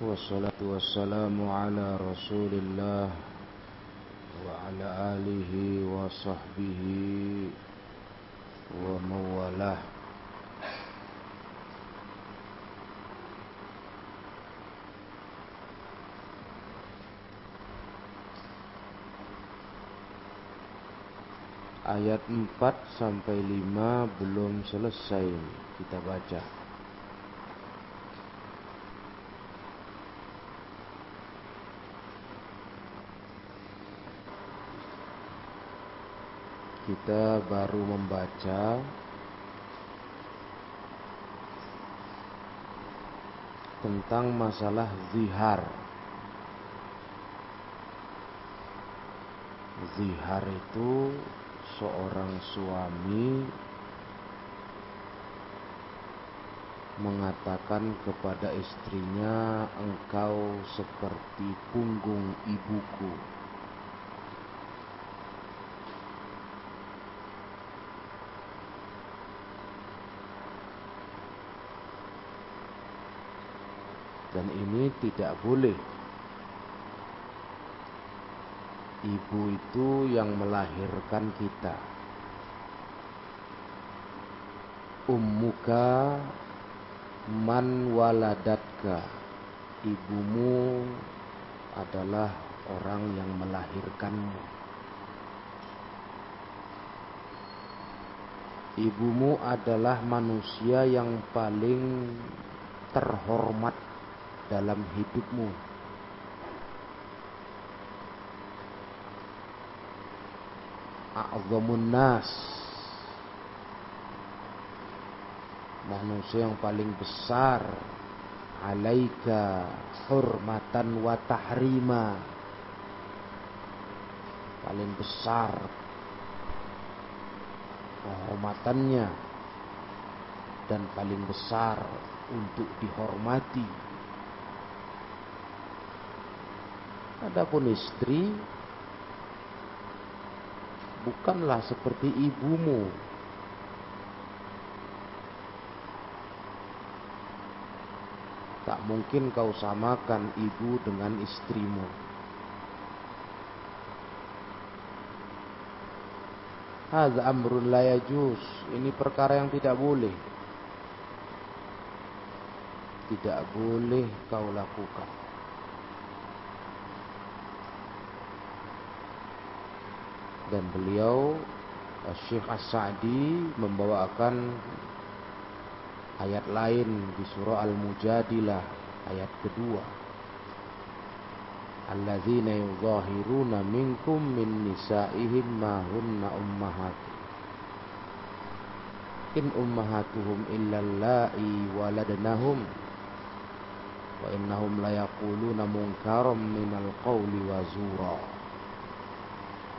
والصلاة والسلام على رسول الله وعلى آله وصحبه ومن ayat 4 sampai 5 belum selesai kita baca. Kita baru membaca tentang masalah zihar. Zihar itu seorang suami mengatakan kepada istrinya, "Engkau seperti punggung ibuku." Dan ini tidak boleh ibu itu yang melahirkan kita. Ummuka man waladatka. Ibumu adalah orang yang melahirkanmu. Ibumu adalah manusia yang paling terhormat dalam hidupmu. A'zamun nas. Manusia yang paling besar. Alaika hurmatan wa tahrima. Paling besar. Kehormatannya. Dan paling besar untuk dihormati adapun istri bukanlah seperti ibumu. Tak mungkin kau samakan ibu dengan istrimu. Hadza amrun la yajuz. Ini perkara yang tidak boleh. Tidak boleh kau lakukan. Dan beliau Syekh As-Sa'di membawakan ayat lain di surah Al-Mujadilah ayat kedua. Alladzina yuzahiruna minkum min nisaihim ma hunna ummahatu. In ummahatuhum illa allai waladnahum wa innahum la yaquluna munkaram minal qawli wa zura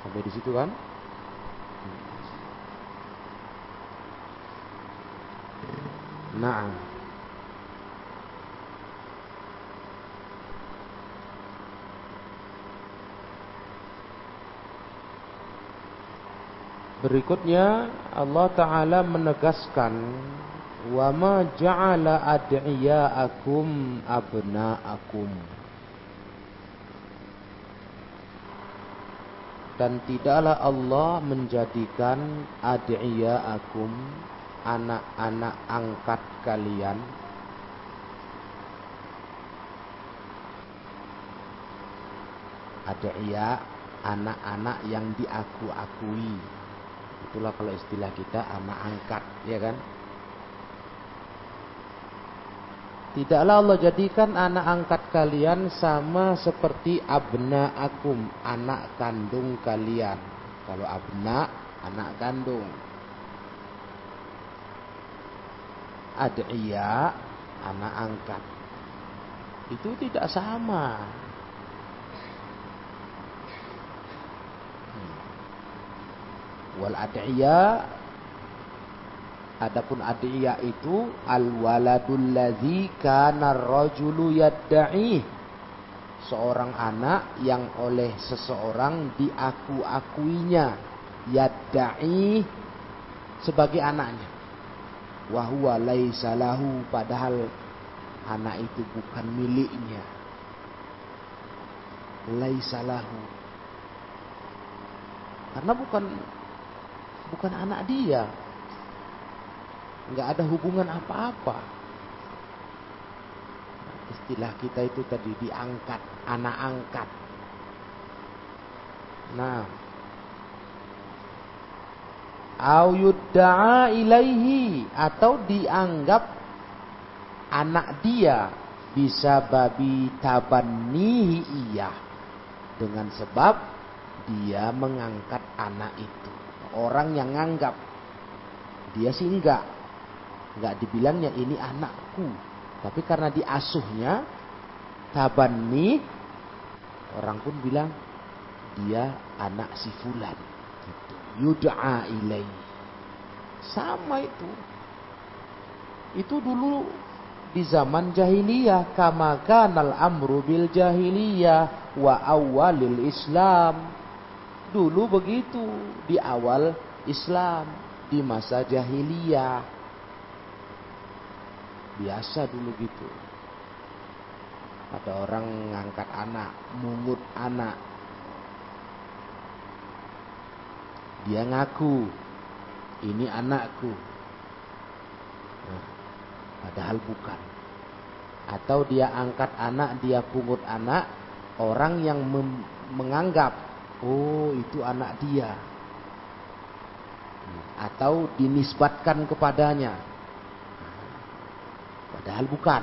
Sampai di situ kan? Nah. Berikutnya Allah Ta'ala menegaskan Wa ma ja'ala ad'iya'akum abna'akum dan tidaklah Allah menjadikan akum anak-anak angkat kalian. Adiya anak-anak yang diaku-akui. Itulah kalau istilah kita anak angkat ya kan Tidaklah Allah jadikan anak angkat kalian sama seperti abna akum, anak kandung kalian. Kalau abna, anak kandung. Ad'iya, anak angkat. Itu tidak sama. Hmm. Wal ad'iya Adapun adiyah itu al waladul ladzi kana rajulu yad'i. Seorang anak yang oleh seseorang diaku-akuinya yad'i sebagai anaknya. Wa huwa laisa lahu padahal anak itu bukan miliknya. Laisalahu. Karena bukan bukan anak dia. Nggak ada hubungan apa-apa. Istilah kita itu tadi diangkat, anak angkat. Nah, au yudda'a ilaihi atau dianggap anak dia bisa babi tabanihi iya. Dengan sebab dia mengangkat anak itu. Orang yang nganggap. Dia sih enggak enggak dibilangnya ini anakku tapi karena diasuhnya tabani orang pun bilang dia anak si fulan gitu yud'a ilai. Sama itu. Itu dulu di zaman jahiliyah kama kanal amru bil jahiliyah wa awalil Islam. Dulu begitu di awal Islam, di masa jahiliyah. Biasa dulu gitu. Ada orang ngangkat anak, mungut anak, Dia ngaku ini anakku. Nah, padahal bukan. Atau dia angkat anak, dia pungut anak, orang yang menganggap oh itu anak dia. Atau dinisbatkan kepadanya. Padahal bukan.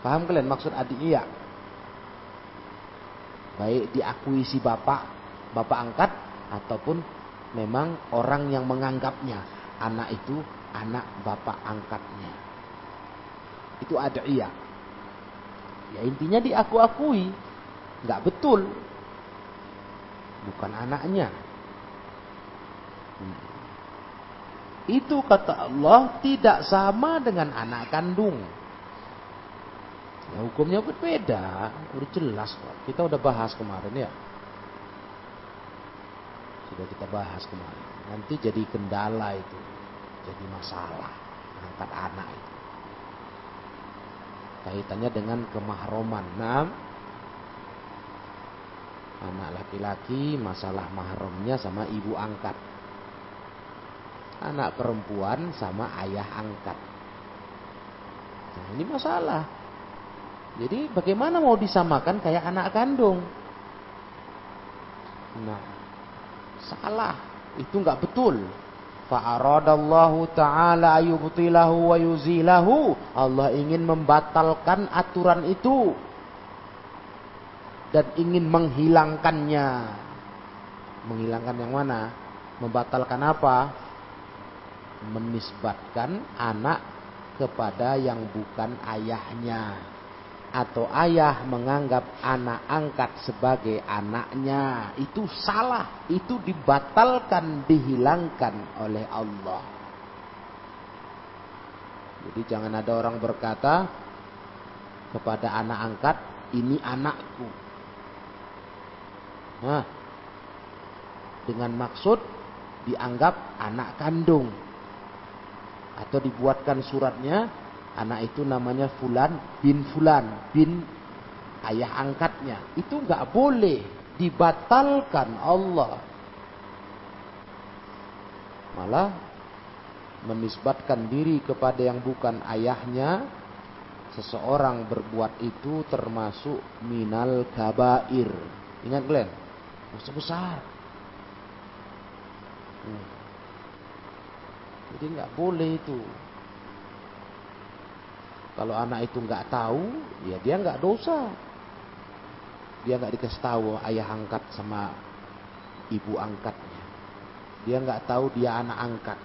Paham kalian maksud adik iya? Baik diakui si bapak, bapak angkat ataupun memang orang yang menganggapnya anak itu anak bapak angkatnya. Itu ada iya. Ya intinya diaku-akui. Nggak betul. Bukan anaknya. Hmm. Itu kata Allah tidak sama dengan anak kandung. Ya, hukumnya berbeda. Udah jelas kok. Kita udah bahas kemarin ya. Sudah kita bahas kemarin. Nanti jadi kendala itu. Jadi masalah. Angkat anak itu. Kaitannya dengan kemahroman. Nah, anak laki-laki masalah mahromnya sama ibu angkat. Anak perempuan sama ayah angkat. Nah, ini masalah. Jadi bagaimana mau disamakan kayak anak kandung? Nah, Salah. Itu nggak betul. Fa'aradallahu ta'ala ayubtilahu wa yuzilahu. Allah ingin membatalkan aturan itu. Dan ingin menghilangkannya. Menghilangkan yang mana? Membatalkan apa? Menisbatkan anak kepada yang bukan ayahnya. Atau ayah menganggap anak angkat sebagai anaknya. Itu salah, itu dibatalkan, dihilangkan oleh Allah. Jadi jangan ada orang berkata kepada anak angkat, ini anakku. Nah, dengan maksud dianggap anak kandung atau dibuatkan suratnya anak itu namanya Fulan bin Fulan bin ayah angkatnya. Itu nggak boleh dibatalkan Allah. Malah menisbatkan diri kepada yang bukan ayahnya seseorang berbuat itu termasuk minal kabair. Ingat Glenn? Dosa besar. Hmm. Jadi nggak boleh itu. Kalau anak itu nggak tahu, ya dia nggak dosa. Dia nggak dikasih tahu ayah angkat sama ibu angkatnya. Dia nggak tahu dia anak angkat.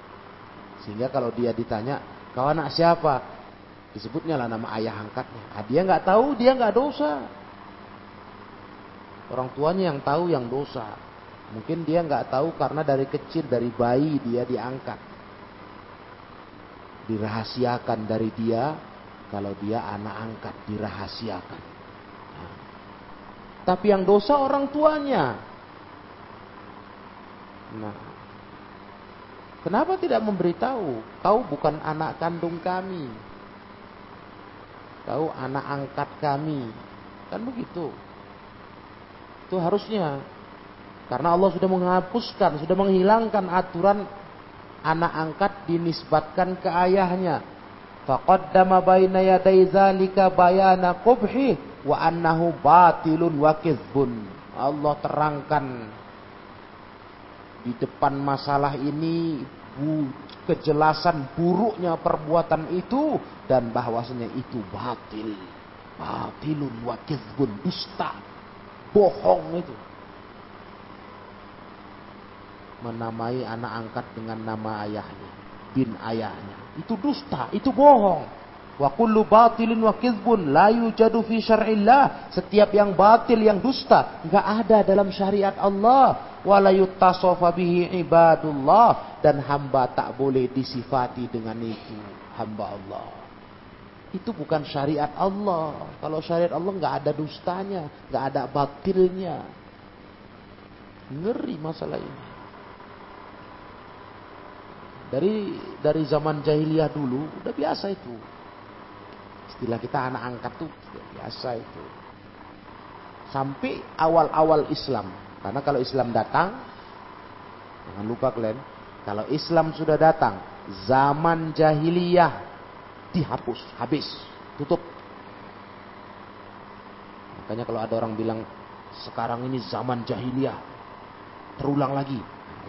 Sehingga kalau dia ditanya, kau anak siapa? Disebutnya lah nama ayah angkatnya. Nah, dia nggak tahu, dia nggak dosa. Orang tuanya yang tahu yang dosa. Mungkin dia nggak tahu karena dari kecil dari bayi dia diangkat, dirahasiakan dari dia kalau dia anak angkat dirahasiakan. Nah. Tapi yang dosa orang tuanya. Nah, kenapa tidak memberitahu? Kau bukan anak kandung kami. Kau anak angkat kami. Kan begitu. Itu harusnya. Karena Allah sudah menghapuskan, sudah menghilangkan aturan anak angkat dinisbatkan ke ayahnya. Faqaddama baina yaday zalika bayana qubhi wa annahu batilun wa kizbun. Allah terangkan di depan masalah ini bu, kejelasan buruknya perbuatan itu dan bahwasanya itu batil. Batilun wa kizbun, dusta. Bohong itu. Menamai anak angkat dengan nama ayahnya, bin ayahnya. Itu dusta, itu bohong. Wa kullu batilin wa kizbun la yujadu fi syar'illah. Setiap yang batil, yang dusta, enggak ada dalam syariat Allah. Wa la yuttasafa bihi ibadullah dan hamba tak boleh disifati dengan itu, hamba Allah. Itu bukan syariat Allah. Kalau syariat Allah enggak ada dustanya, enggak ada batilnya. Ngeri masalah ini. Dari dari zaman jahiliyah dulu udah biasa itu. Istilah kita anak angkat tuh biasa itu. Sampai awal-awal Islam. Karena kalau Islam datang, jangan lupa kalian, kalau Islam sudah datang, zaman jahiliyah dihapus, habis, tutup. Makanya kalau ada orang bilang sekarang ini zaman jahiliyah, terulang lagi,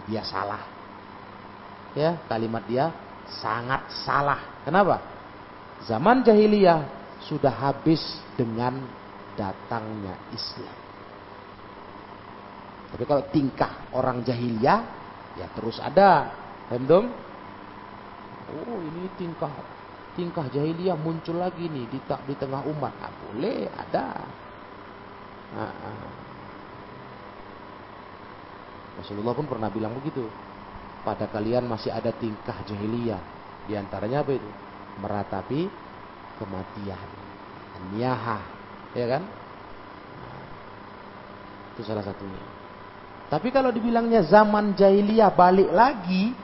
dia salah ya kalimat dia sangat salah. Kenapa? Zaman jahiliyah sudah habis dengan datangnya Islam. Tapi kalau tingkah orang jahiliyah ya terus ada. Paham Oh ini tingkah tingkah jahiliyah muncul lagi nih di di tengah umat. Nah, boleh ada. Nah. Rasulullah pun pernah bilang begitu pada kalian masih ada tingkah jahiliyah. Di antaranya apa itu? Meratapi kematian. Niyaha. Ya kan? Nah, itu salah satunya. Tapi kalau dibilangnya zaman jahiliyah balik lagi,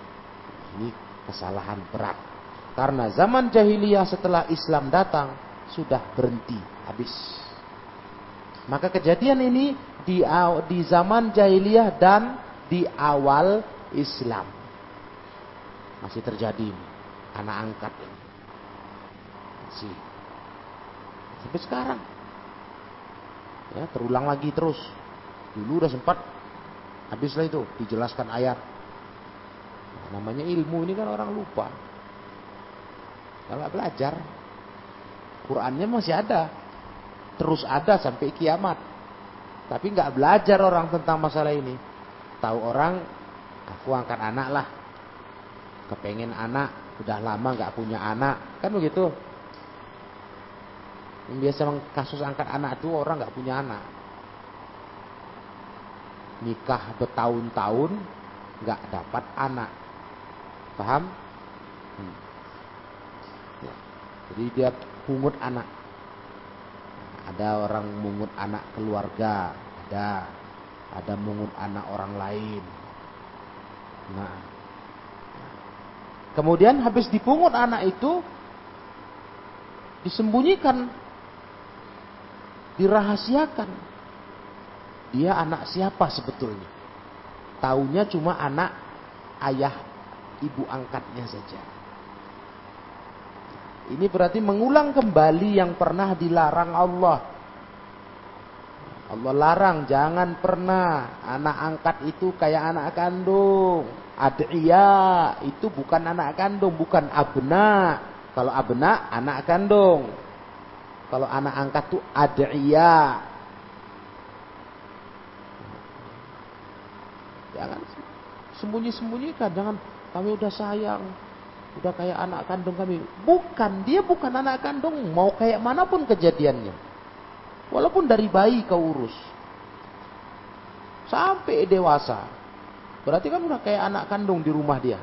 ini kesalahan berat. Karena zaman jahiliyah setelah Islam datang sudah berhenti, habis. Maka kejadian ini di, di zaman jahiliyah dan di awal Islam. Masih terjadi. Anak angkat ini. Masih. Sampai sekarang. Ya, terulang lagi terus. Dulu udah sempat habislah itu dijelaskan ayat. Nah, namanya ilmu ini kan orang lupa. Kalau belajar, Qurannya masih ada, terus ada sampai kiamat. Tapi nggak belajar orang tentang masalah ini. Tahu orang aku angkat anak lah. Kepengen anak udah lama nggak punya anak. Kan begitu? Biasa kasus angkat anak itu orang nggak punya anak. Nikah bertahun-tahun nggak dapat anak. Paham? Hmm. ya. jadi dia pungut anak. Ada orang mungut anak keluarga ada. Ada mungut anak orang lain Nah. Kemudian habis dipungut anak itu disembunyikan, dirahasiakan. Dia anak siapa sebetulnya? Taunya cuma anak ayah ibu angkatnya saja. Ini berarti mengulang kembali yang pernah dilarang Allah. Allah larang jangan pernah anak angkat itu kayak anak kandung. Ad'iyah itu bukan anak kandung, bukan abna. Kalau abna anak kandung. Kalau anak angkat itu ad'iyah. Jangan sembunyi-sembunyikan, jangan kami udah sayang, udah kayak anak kandung kami. Bukan, dia bukan anak kandung, mau kayak mana pun kejadiannya. Walaupun dari bayi kau urus. Sampai dewasa. Berarti kan udah kayak anak kandung di rumah dia.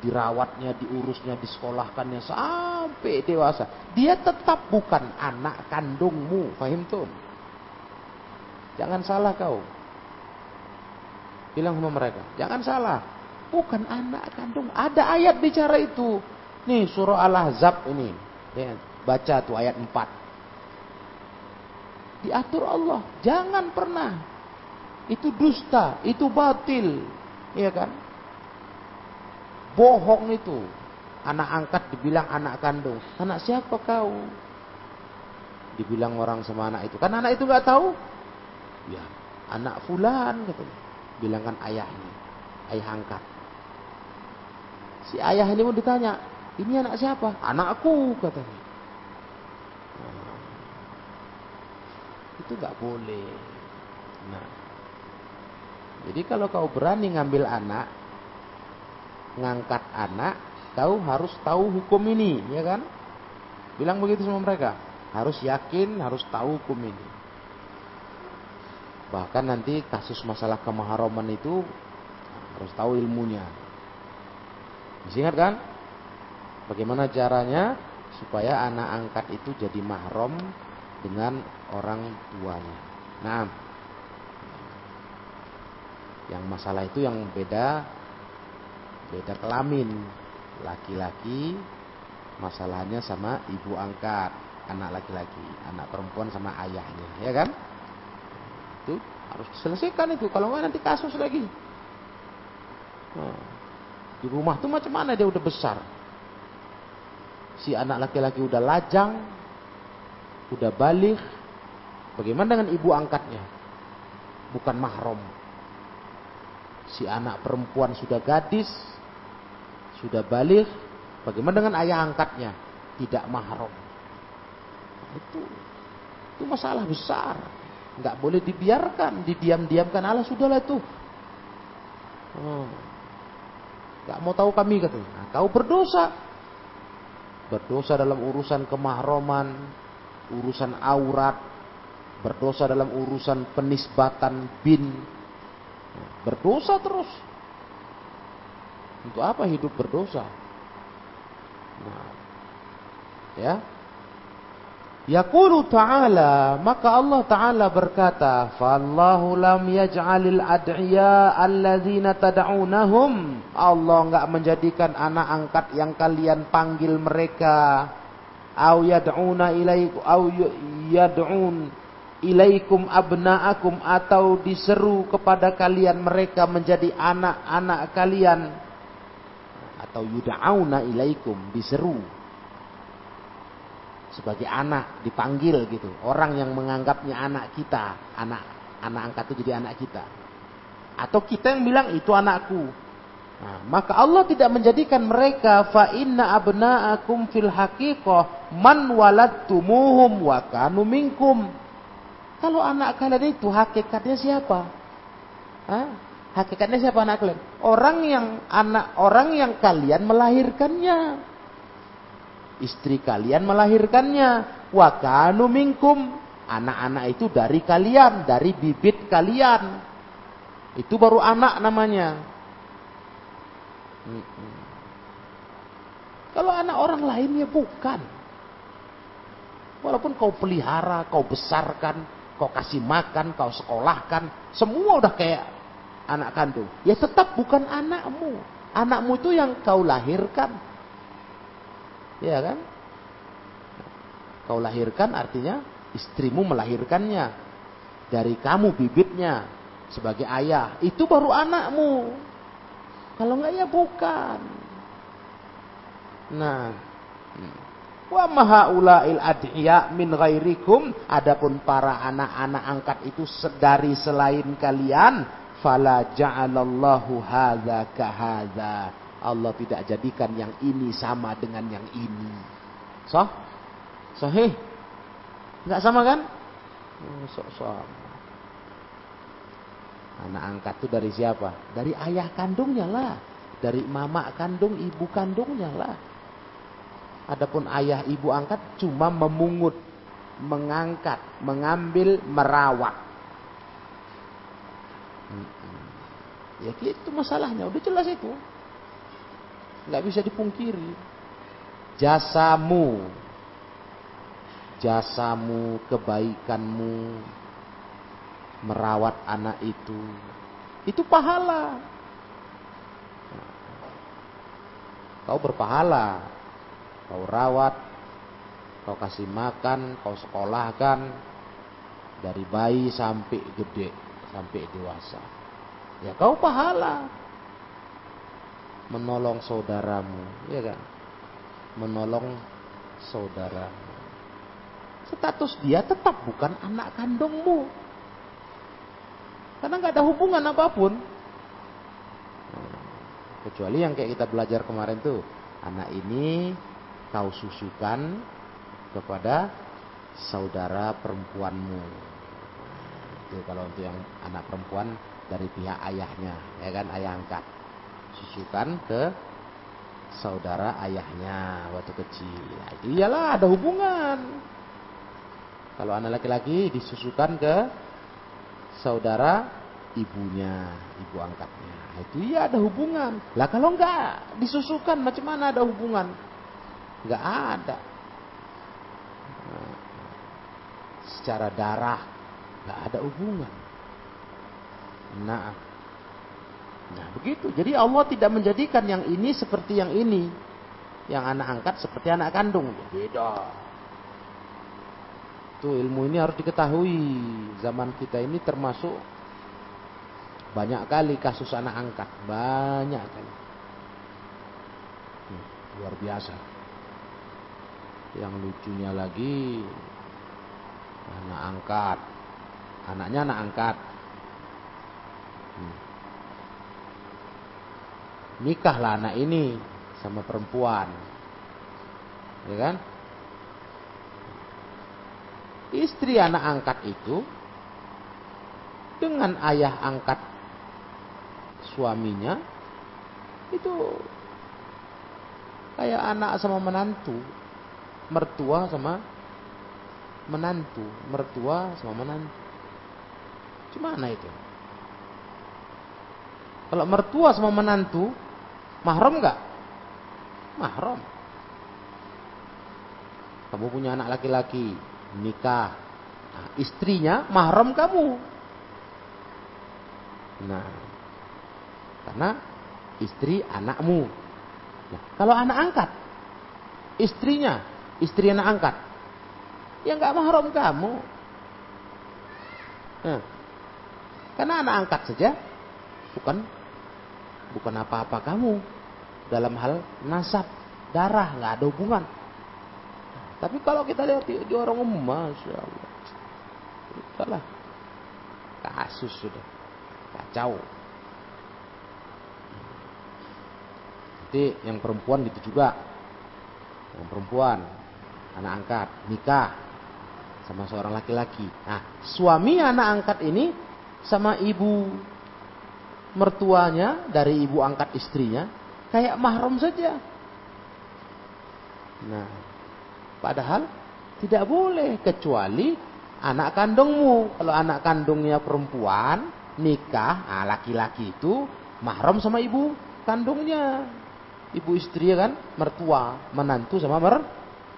Dirawatnya, diurusnya, disekolahkannya sampai dewasa. Dia tetap bukan anak kandungmu. Fahim tuh? Jangan salah kau. Bilang sama mereka. Jangan salah. Bukan anak kandung. Ada ayat bicara itu. Nih surah Al-Ahzab ini. Baca tuh ayat 4. Diatur Allah. Jangan pernah. Itu dusta, itu batil. Iya kan? Bohong itu. Anak angkat dibilang anak kandung. Anak siapa kau? Dibilang orang sama anak itu. Kan anak itu nggak tahu. Ya, anak fulan gitu. Bilangkan ayahnya. Ayah angkat. Si ayah ini pun ditanya, ini anak siapa? Anakku katanya. Itu nggak boleh. Nah, jadi kalau kau berani ngambil anak, ngangkat anak, kau harus tahu hukum ini, ya kan? Bilang begitu sama mereka. Harus yakin, harus tahu hukum ini. Bahkan nanti kasus masalah kemaharoman itu harus tahu ilmunya. Masih ingat kan? Bagaimana caranya supaya anak angkat itu jadi mahram dengan orang tuanya. Nah, yang masalah itu yang beda beda kelamin. Laki-laki masalahnya sama ibu angkat, anak laki-laki, anak perempuan sama ayahnya, ya kan? Itu harus diselesaikan itu, kalau nggak nanti kasus lagi. Nah, di rumah tuh macam mana dia udah besar. Si anak laki-laki udah lajang, udah balik. Bagaimana dengan ibu angkatnya? Bukan mahram. Si anak perempuan sudah gadis, sudah balik. Bagaimana dengan ayah angkatnya? Tidak mahram. Itu itu masalah besar. Nggak boleh dibiarkan, didiam-diamkan. Allah sudahlah itu. Oh. Gak mau tahu kami katanya. Nah, kau berdosa. Berdosa dalam urusan kemahroman, urusan aurat, berdosa dalam urusan penisbatan bin. Berdosa terus. Untuk apa hidup berdosa? Nah, ya, Yaqulu ta'ala maka Allah ta'ala berkata fallahu lam yaj'alil ad'iya alladzina tad'unahum Allah enggak menjadikan anak angkat yang kalian panggil mereka au yad'una ilaikum au yad'un ilaikum abna'akum atau diseru kepada kalian mereka menjadi anak-anak kalian. Atau yud'auna ilaikum diseru. Sebagai anak dipanggil gitu. Orang yang menganggapnya anak kita anak anak angkat itu jadi anak kita. Atau kita yang bilang itu anakku. Nah, maka Allah tidak menjadikan mereka fa inna abna'akum fil haqiqah man waladtumuhum wa kanu minkum kalau anak kalian itu hakikatnya siapa Hah? hakikatnya siapa anak kalian orang yang anak orang yang kalian melahirkannya istri kalian melahirkannya. Wa kanu minkum. Anak-anak itu dari kalian, dari bibit kalian. Itu baru anak namanya. Kalau anak orang lainnya bukan. Walaupun kau pelihara, kau besarkan, kau kasih makan, kau sekolahkan, semua udah kayak anak kandung. Ya tetap bukan anakmu. Anakmu itu yang kau lahirkan, Ya kan? Kau lahirkan artinya istrimu melahirkannya. Dari kamu bibitnya sebagai ayah. Itu baru anakmu. Kalau enggak ya bukan. Nah. Wa mahaula'il adhiya min ghairikum. Adapun para anak-anak angkat itu dari selain kalian. Fala ja'alallahu hadha kahadha Allah tidak jadikan yang ini sama dengan yang ini. Sah? Sahih? Enggak sama kan? Oh, so sama. Anak angkat itu dari siapa? Dari ayah kandungnya lah. Dari mama kandung, ibu kandungnya lah. Adapun ayah ibu angkat cuma memungut, mengangkat, mengambil, merawat. Ya gitu masalahnya, udah jelas itu nggak bisa dipungkiri. Jasamu, jasamu, kebaikanmu, merawat anak itu, itu pahala. Kau berpahala, kau rawat, kau kasih makan, kau sekolahkan dari bayi sampai gede, sampai dewasa. Ya kau pahala menolong saudaramu, ya kan? Menolong saudaramu. Status dia tetap bukan anak kandungmu. Karena nggak ada hubungan apa pun. Kecuali yang kayak kita belajar kemarin tuh, anak ini kau susukan kepada saudara perempuanmu. Itu kalau untuk yang anak perempuan dari pihak ayahnya, ya kan ayah angkat. Susukan ke saudara ayahnya waktu kecil. Nah, itu iyalah ada hubungan. Kalau anak laki-laki disusukan ke saudara ibunya, ibu angkatnya. Itu iya ada hubungan. Lah kalau enggak disusukan macam mana ada hubungan? Enggak ada. Secara darah enggak ada hubungan. Nah, nah begitu. Jadi Allah tidak menjadikan yang ini seperti yang ini. Yang anak angkat seperti anak kandung. Beda. Tuh ilmu ini harus diketahui. Zaman kita ini termasuk banyak kali kasus anak angkat, banyak kali. Hmm, luar biasa. Yang lucunya lagi anak angkat. Anaknya anak angkat. Hmm. Nikahlah anak ini sama perempuan. Ya kan? Istri anak angkat itu dengan ayah angkat suaminya itu kayak anak sama menantu, mertua sama menantu, mertua sama menantu. Gimana itu? Kalau mertua sama menantu, mahram nggak? Mahram. Kamu punya anak laki-laki, nikah. Nah, istrinya mahram kamu. Nah, karena istri anakmu. Nah, kalau anak angkat, istrinya, istri anak angkat, ya nggak mahram kamu. Nah, karena anak angkat saja bukan bukan apa-apa kamu dalam hal nasab darah nggak ada hubungan. Tapi kalau kita lihat di, di orang umum, masya Allah, itulah kasus sudah kacau. Jadi yang perempuan gitu juga. Yang perempuan, anak angkat, nikah sama seorang laki-laki. Nah, suami anak angkat ini sama ibu mertuanya dari ibu angkat istrinya kayak mahram saja. Nah, padahal tidak boleh kecuali anak kandungmu. Kalau anak kandungnya perempuan nikah, nah laki-laki itu mahram sama ibu kandungnya ibu istri kan mertua menantu sama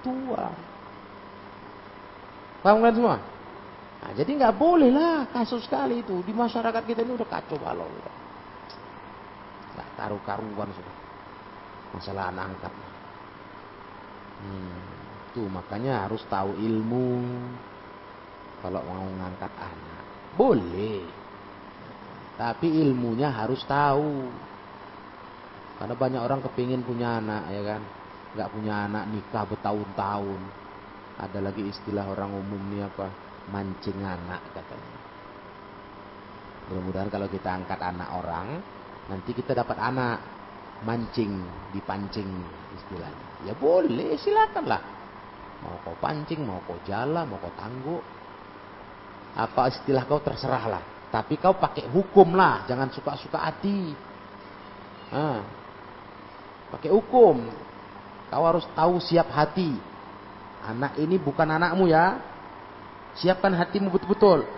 mertua paham kan semua? Nah, jadi nggak boleh lah kasus sekali itu. Di masyarakat kita ini udah kacau balau. Nggak karu-karuan sudah. Masalah anak angkat. Hmm, tuh makanya harus tahu ilmu. Kalau mau ngangkat anak. Boleh. Tapi ilmunya harus tahu. Karena banyak orang kepingin punya anak ya kan. Nggak punya anak nikah bertahun-tahun. Ada lagi istilah orang umum nih apa? Mancing anak katanya. Mudah-mudahan kalau kita angkat anak orang, nanti kita dapat anak. Mancing, dipancing istilahnya. Ya boleh, silakanlah. Mau kau pancing, mau kau jala, mau kau tangguh. Apa istilah kau terserah lah. Tapi kau pakai hukum lah, jangan suka-suka hati. Pakai hukum. Kau harus tahu siap hati. Anak ini bukan anakmu ya. Siapkan hatimu betul-betul.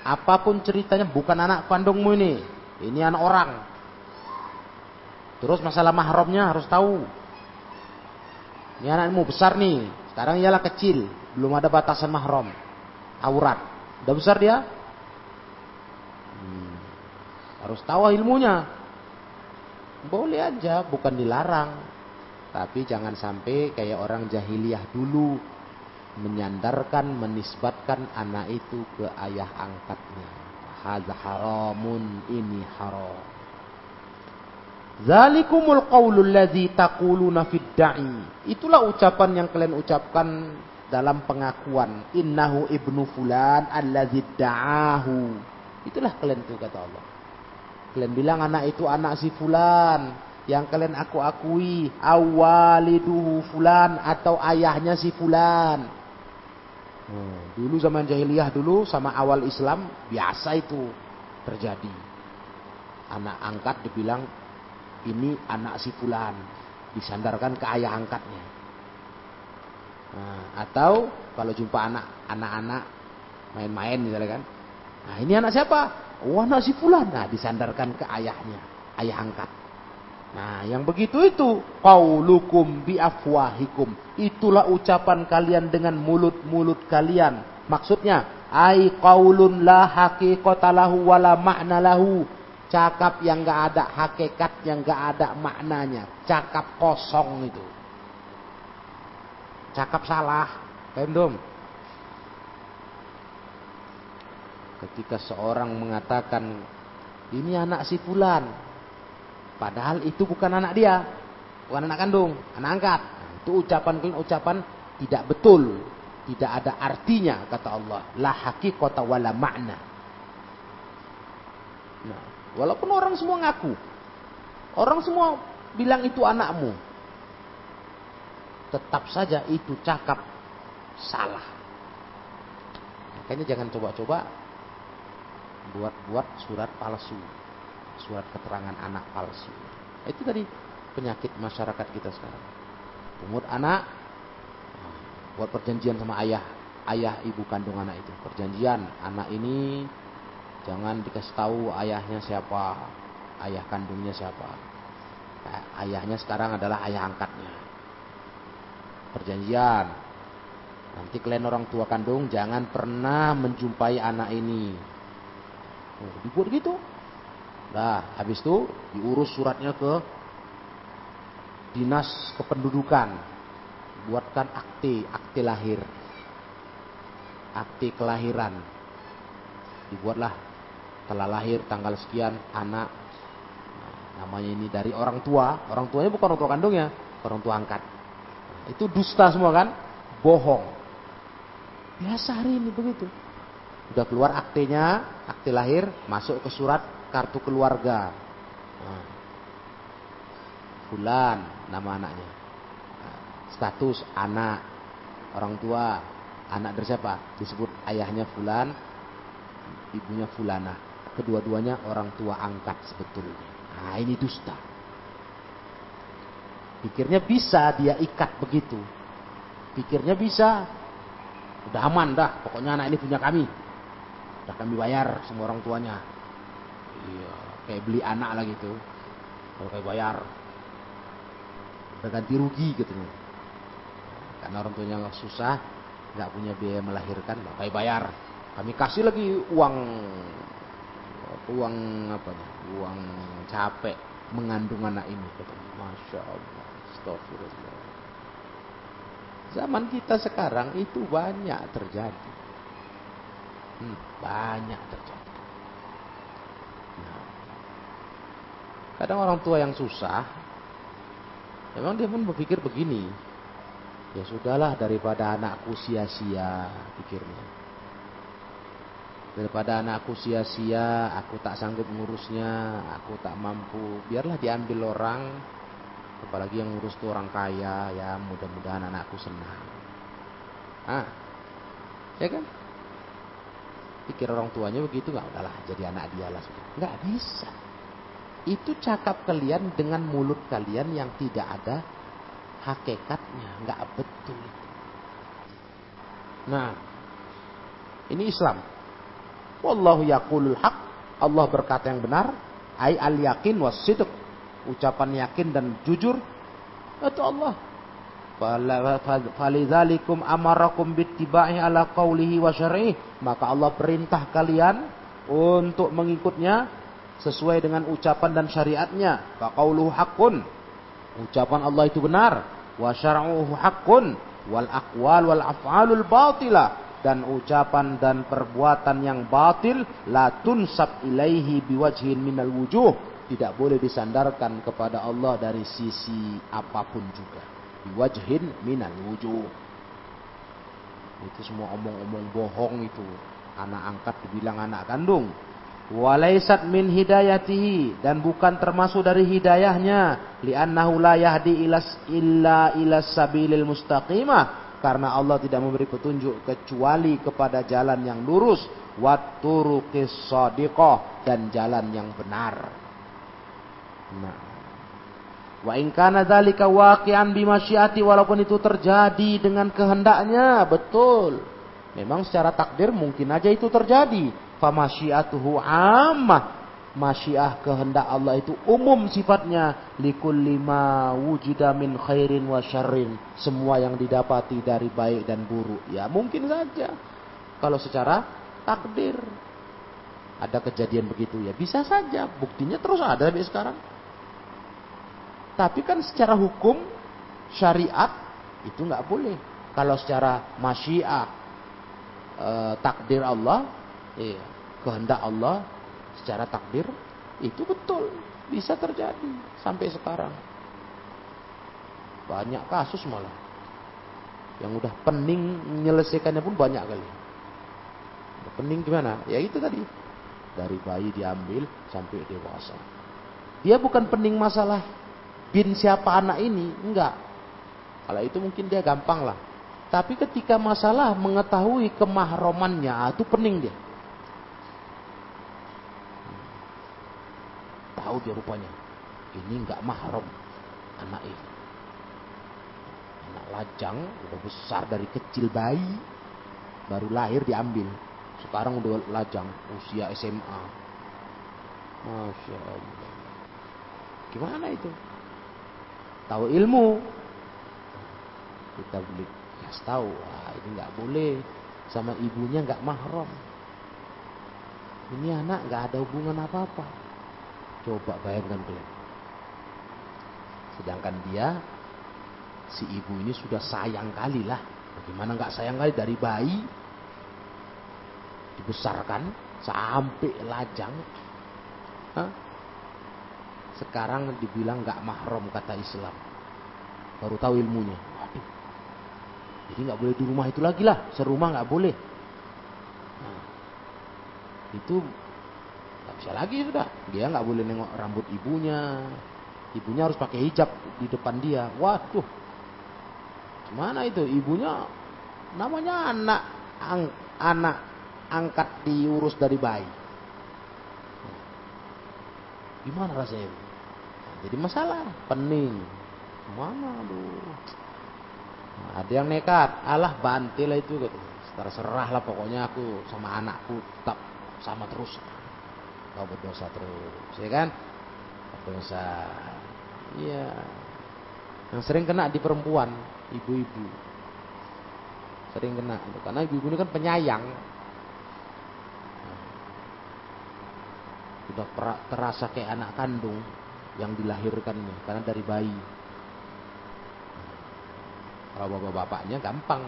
Apa pun ceritanya bukan anak kandungmu ini. Ini anak orang. Terus masalah mahramnya harus tahu. Ini anakmu besar nih. Sekarang ialah kecil. Belum ada batasan mahram. Aurat. Udah besar dia? Hmm. Harus tahu ilmunya. Boleh aja, bukan dilarang. Tapi jangan sampai kayak orang jahiliyah dulu menyandarkan, menisbatkan anak itu ke ayah angkatnya. Hadza haramun, ini haram. Zalikumul qaulul ladzi taquluna fid da'i. Itulah ucapan yang kalian ucapkan dalam pengakuan innahu ibnu fulan allazi da'ahu. Itulah kalian itu kata Allah. Kalian bilang anak itu anak si fulan yang kalian aku akui awaliduhu fulan atau ayahnya si fulan. Hmm, dulu zaman jahiliyah dulu sama awal Islam biasa itu terjadi. Anak angkat dibilang ini anak si fulan disandarkan ke ayah angkatnya. Nah, atau kalau jumpa anak anak-anak main-main misalnya kan. Nah, ini anak siapa? Oh, anak si. Nah, disandarkan ke ayahnya, ayah angkat. Nah, yang begitu itu qaulukum bi afwahikum. Itulah ucapan kalian dengan mulut-mulut kalian. Maksudnya, ai qaulun la lahu wala ma'na lahu. Cakap yang enggak ada hakikat, yang enggak ada maknanya. Cakap kosong itu. Cakap salah. Paham Ketika seorang mengatakan ini anak si fulan, Padahal itu bukan anak dia, bukan anak kandung, anak angkat. Nah, itu ucapan ucapan tidak betul, tidak ada artinya kata Allah. La haqiqata wala makna. Nah, walaupun orang semua ngaku, orang semua bilang itu anakmu, tetap saja itu cakap salah. Makanya jangan coba-coba buat-buat surat palsu surat keterangan anak palsu. Itu tadi penyakit masyarakat kita sekarang. Pungut anak, buat perjanjian sama ayah, ayah ibu kandung anak itu. Perjanjian, anak ini jangan dikasih tahu ayahnya siapa, ayah kandungnya siapa. Nah, ayahnya sekarang adalah ayah angkatnya. Perjanjian, nanti kalian orang tua kandung jangan pernah menjumpai anak ini. Oh, dibuat gitu, Nah, habis itu diurus suratnya ke dinas kependudukan. Buatkan akte, akte lahir. Akte kelahiran. Dibuatlah. Telah lahir tanggal sekian anak. Nah, namanya ini dari orang tua. Orang tuanya bukan orang tua kandungnya. Orang tua angkat. Nah, itu dusta semua kan? Bohong. Biasa hari ini begitu udah keluar aktenya akte lahir masuk ke surat kartu keluarga. Nah, Fulan nama anaknya. Nah, status anak, orang tua, anak dari siapa? Disebut ayahnya Fulan, ibunya Fulana. Kedua-duanya orang tua angkat sebetulnya. Nah ini dusta. Pikirnya bisa dia ikat begitu. Pikirnya bisa. Udah aman dah. Pokoknya anak ini punya kami. Udah kami bayar semua orang tuanya. Iya, kayak beli anak lah gitu. Kalau kayak bayar, udah ganti rugi gitu. Karena orang tuanya nggak susah, nggak punya biaya melahirkan, kayak bayar. Kami kasih lagi uang, uang apa nih? Uang capek mengandung anak ini. Katanya. Masya Allah, Astagfirullah. Zaman kita sekarang itu banyak terjadi. Hmm, banyak terjadi. Kadang orang tua yang susah, memang dia pun berpikir begini, ya sudahlah daripada anakku sia-sia pikirnya. Daripada anakku sia-sia, aku tak sanggup ngurusnya, aku tak mampu, biarlah diambil orang, apalagi yang ngurus tuh orang kaya, ya mudah-mudahan anakku senang. Ah, ya kan? Pikir orang tuanya begitu nggak udahlah jadi anak dia lah. Nggak bisa itu cakap kalian dengan mulut kalian yang tidak ada hakikatnya, nggak betul. Nah, ini Islam. Wallahu yaqulul haq. Allah berkata yang benar, ai al yakin was sidq. Ucapan yakin dan jujur itu Allah. Falidzalikum amarakum bittiba'i ala qawlihi wa syar'ihi. Maka Allah perintah kalian untuk mengikutnya sesuai dengan ucapan dan syariatnya. Faqauluhu haqqun. Ucapan Allah itu benar. Wa haqqun wal aqwal wal af'alul batilah dan ucapan dan perbuatan yang batil la tunsab ilaihi biwajhin minal wujuh tidak boleh disandarkan kepada Allah dari sisi apa pun juga biwajhin minal wujuh itu semua omong-omong bohong itu. Anak angkat dibilang anak kandung. Walaisat min hidayatihi. Dan bukan termasuk dari hidayahnya. Li'annahu la yahdi ilas illa ilas sabilil mustaqimah. Karena Allah tidak memberi petunjuk kecuali kepada jalan yang lurus. Watturuqis shadiqah dan jalan yang benar. Nah wa in kana dzalika waqi'an bimasyiati walaupun itu terjadi dengan kehendaknya betul. Memang secara takdir mungkin aja itu terjadi. Famasyiatuhu ammah masyiah kehendak Allah itu umum sifatnya. Likulli ma wujida min khairin wa syarrin semua yang didapati dari baik dan buruk. Ya mungkin saja. Kalau secara takdir ada kejadian begitu ya bisa saja. Buktinya terus ada sampai sekarang tapi kan secara hukum syariat itu nggak boleh kalau secara masyiah eh, takdir Allah Iya, kehendak Allah secara takdir itu betul bisa terjadi sampai sekarang. Banyak kasus malah yang udah pening menyelesaikannya pun banyak kali. Pening gimana? Ya itu tadi dari bayi diambil sampai dewasa. Dia bukan pening masalah bin siapa anak ini, enggak. Kalau itu mungkin dia gampang lah. Tapi ketika masalah mengetahui kemahromannya, itu pening dia. tahu dia rupanya ini nggak mahram anak ini anak lajang udah besar dari kecil bayi baru lahir diambil sekarang udah lajang usia SMA masya Allah gimana itu tahu ilmu. Kita beli kasih tahu wah ini nggak boleh. Sama ibunya nggak mahram. Ini anak nggak ada hubungan apa apa Coba bayangkan kalian. Sedangkan dia, si ibu ini sudah sayang kali lah. Bagaimana nggak sayang kali? Dari bayi. Dibesarkan sampai lajang. Sekarang dibilang nggak mahram kata Islam. Baru tahu ilmunya. Waduh. Jadi nggak boleh di rumah itu lagi lah. Serumah nggak boleh. Nah, itu nggak bisa lagi sudah dia nggak boleh nengok rambut ibunya ibunya harus pakai hijab di depan dia waduh gimana itu ibunya namanya anak ang, anak angkat diurus dari bayi gimana rasanya jadi masalah pening. Mana aduh. Nah, ada yang nekat. Alah bantil itu gitu. Terserah lah pokoknya aku sama anakku tetap sama terus. Kau berdosa terus ya kan? Berdosa. Iya. Yang sering kena di perempuan ibu-ibu. Sering kena karena ibu-ibu ini kan penyayang. Sudah terasa kayak anak kandung yang dilahirkannya karena dari bayi kalau bapak-bapaknya gampang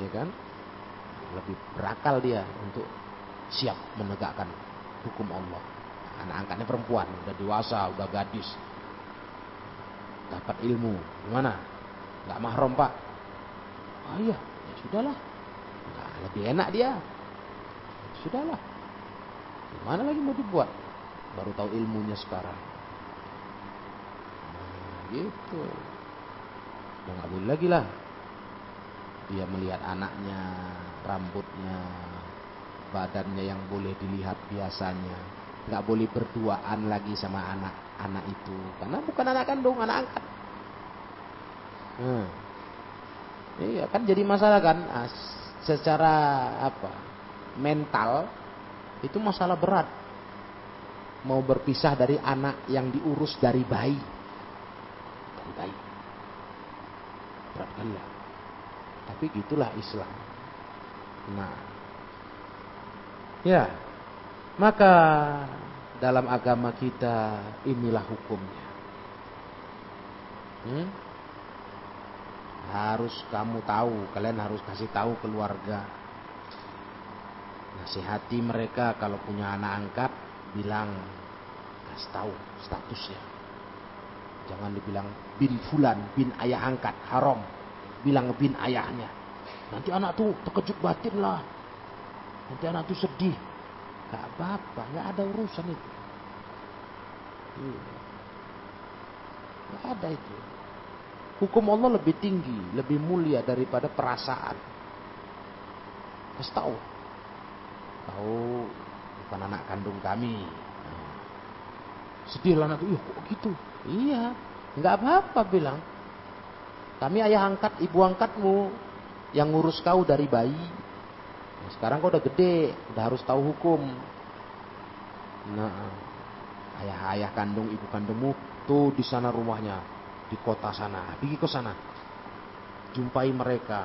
ya kan lebih berakal dia untuk siap menegakkan hukum Allah. Anak angkatnya perempuan, udah dewasa, udah gadis. Dapat ilmu. Gimana? Gak mahram pak? Oh iya, ya sudahlah. Nah, lebih enak dia. Sudahlah. Gimana lagi mau dibuat? Baru tahu ilmunya sekarang. Nah, gitu. Udah gak boleh lagi lah. Dia melihat anaknya, rambutnya, badannya yang boleh dilihat biasanya. Nggak boleh berduaan lagi sama anak-anak itu. Karena bukan anak kandung, anak angkat. Hmm. Iya kan jadi masalah kan. Nah, secara apa mental itu masalah berat. Mau berpisah dari anak yang diurus dari bayi. Dari bayi. Berat kali ya. Tapi gitulah Islam. Nah, Ya, maka dalam agama kita inilah hukumnya. Hmm? Harus kamu tahu, kalian harus kasih tahu keluarga. Nasihati mereka kalau punya anak angkat, bilang kasih tahu statusnya. Jangan dibilang bin fulan, bin ayah angkat, haram. Bilang bin ayahnya. Nanti anak tuh terkejut batin lah. Nanti anak tuh sedih. Gak apa-apa, gak ada urusan itu. Iya. Gak ada itu. Hukum Allah lebih tinggi, lebih mulia daripada perasaan. Kasih tahu. Tahu bukan anak kandung kami. Sedih anak itu, kok gitu? Iya, nggak apa-apa bilang. Kami ayah angkat, ibu angkatmu yang ngurus kau dari bayi. Nah, sekarang kau udah gede, udah harus tahu hukum. Nah, ayah-ayah kandung, ibu kandungmu tuh di sana rumahnya, di kota sana, pergi ke sana, jumpai mereka.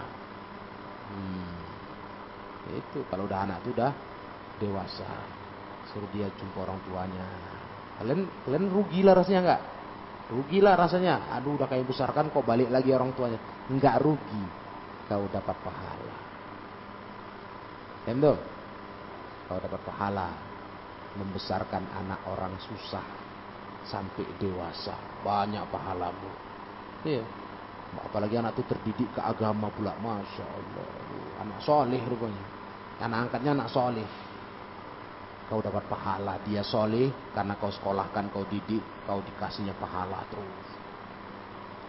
Hmm, itu kalau udah anak tuh udah dewasa, suruh dia jumpa orang tuanya. Kalian kalian rugi lah rasanya nggak? Rugi lah rasanya. Aduh udah kayak besarkan kok balik lagi orang tuanya. Nggak rugi. Kau dapat pahala. Entah? Kau dapat pahala membesarkan anak orang susah sampai dewasa. Banyak pahalamu. Iya. Apalagi anak itu terdidik ke agama pula. Masya Allah. Anak soleh rupanya. Anak angkatnya anak soleh. Kau dapat pahala. Dia soleh karena kau sekolahkan, kau didik. Kau dikasihnya pahala terus.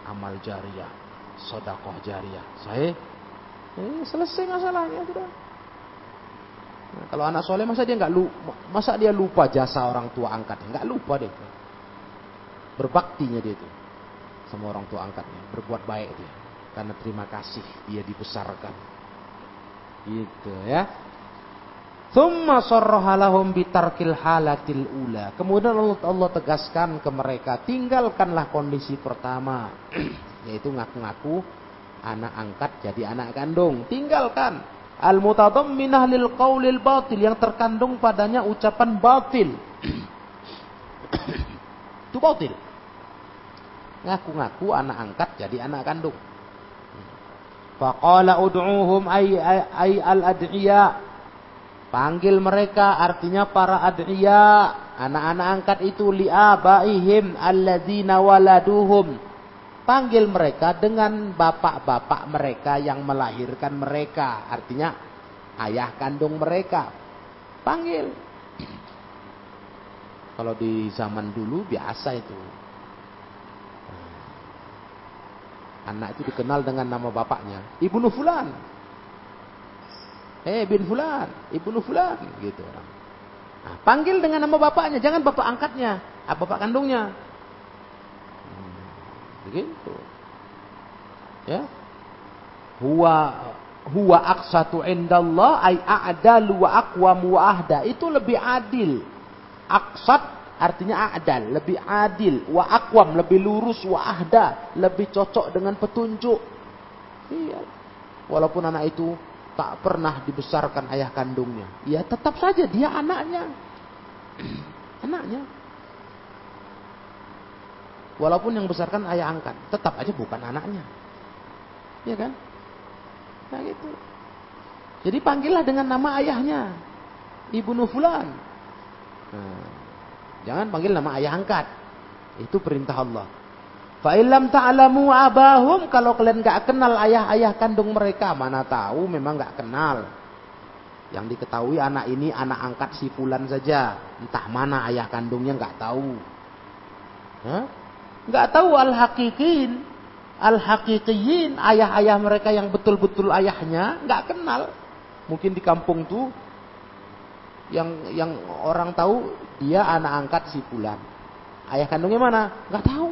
Amal jariah. Sodakoh jariah. Saya eh, selesai masalahnya sudah. Nah, kalau anak soleh masa dia nggak lupa, masa dia lupa jasa orang tua angkatnya? Nggak lupa deh. Berbaktinya dia itu sama orang tua angkatnya, berbuat baik dia. Karena terima kasih dia dibesarkan. Gitu ya. Thumma sarrahalahum bitarkil halatil ula. Kemudian Allah, Allah tegaskan ke mereka, tinggalkanlah kondisi pertama, yaitu ngaku-ngaku anak angkat jadi anak kandung. Tinggalkan al-mutadamminah lil qaulil batil yang terkandung padanya ucapan batil. Itu batil. Ngaku-ngaku anak angkat jadi anak kandung. Faqala ud'uhum ay, ay, ay al-ad'iya. Panggil mereka artinya para ad'iya. Anak-anak angkat itu li'abaihim alladzina waladuhum panggil mereka dengan bapak-bapak mereka yang melahirkan mereka. Artinya ayah kandung mereka. Panggil. Kalau di zaman dulu biasa itu. Anak itu dikenal dengan nama bapaknya. Ibnu Fulan. Eh bin Fulan. Ibnu Fulan. Gitu orang. Nah, panggil dengan nama bapaknya. Jangan bapak angkatnya. Ah, bapak kandungnya. Begitu. Ya. Huwa huwa aqsatu indallah ay a'dalu wa aqwamu wa ahda. Itu lebih adil. Aqsat artinya a'dal, lebih adil, wa aqwam lebih lurus, wa ahda lebih cocok dengan petunjuk. Iya. Walaupun anak itu tak pernah dibesarkan ayah kandungnya, ya tetap saja dia anaknya. anaknya. Walaupun yang besarkan ayah angkat, tetap aja bukan anaknya. Iya kan? Nah gitu. Jadi panggillah dengan nama ayahnya. Ibu Nufulan. Nah, jangan panggil nama ayah angkat. Itu perintah Allah. Fa'ilam ta'alamu abahum. Kalau kalian gak kenal ayah-ayah kandung mereka. Mana tahu memang gak kenal. Yang diketahui anak ini anak angkat si Fulan saja. Entah mana ayah kandungnya gak tahu. Nggak tahu al-hakikin, al-hakikiyin, ayah-ayah mereka yang betul-betul ayahnya, nggak kenal. Mungkin di kampung tuh yang yang orang tahu dia anak angkat si Fulan. Ayah kandungnya mana? Nggak tahu.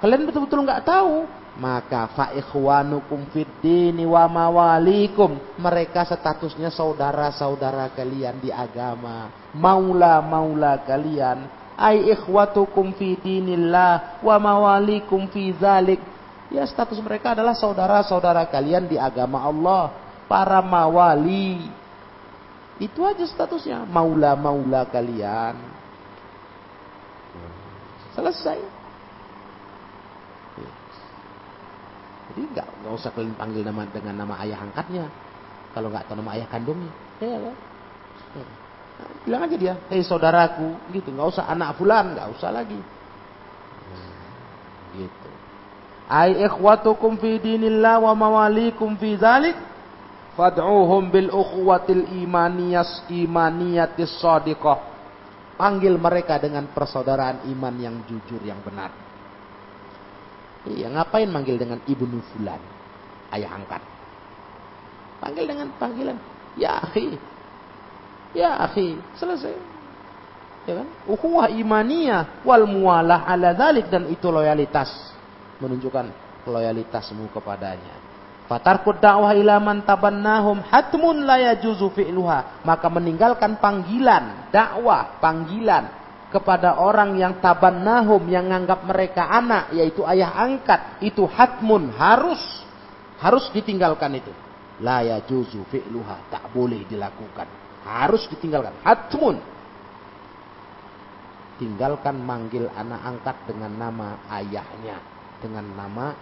Kalian betul-betul nggak tahu. Maka fa ikhwanukum fid dini wa mawalikum. Mereka statusnya saudara-saudara kalian di agama. Maula-maula kalian ay ikhwatukum fi dinillah wa mawalikum fi zalik. Ya status mereka adalah saudara-saudara kalian di agama Allah, para mawali. Itu aja statusnya, maula-maula kalian. Selesai. Jadi nggak nggak usah kalian panggil nama dengan nama ayah angkatnya. Kalau nggak tahu nama ayah kandungnya, ya kan? Nah, bilang aja dia, hei saudaraku, gitu. Nggak usah anak fulan, nggak usah lagi. Nah, gitu. Ai ikhwatukum fi dinillah wa mawalikum fi dzalik fad'uhum bil ukhuwatil imaniyas imaniyatis shadiqah. Panggil mereka dengan persaudaraan iman yang jujur yang benar. Iya, ngapain manggil dengan ibnu fulan? Ayah angkat. Panggil dengan panggilan, ya akhi. Ya akhi, selesai. Ya kan? Ukhuwah imaniyah wal muwalah ala dzalik dan itu loyalitas menunjukkan loyalitasmu kepadanya. Fatarkud dakwah ila man tabannahum hatmun la yajuzu fi'luha. Maka meninggalkan panggilan, dakwah, panggilan kepada orang yang tabannahum yang menganggap mereka anak yaitu ayah angkat itu hatmun harus harus ditinggalkan itu. La yajuzu fi'luha, tak boleh dilakukan. Harus ditinggalkan. Hatmun. Tinggalkan manggil anak angkat dengan nama ayahnya dengan nama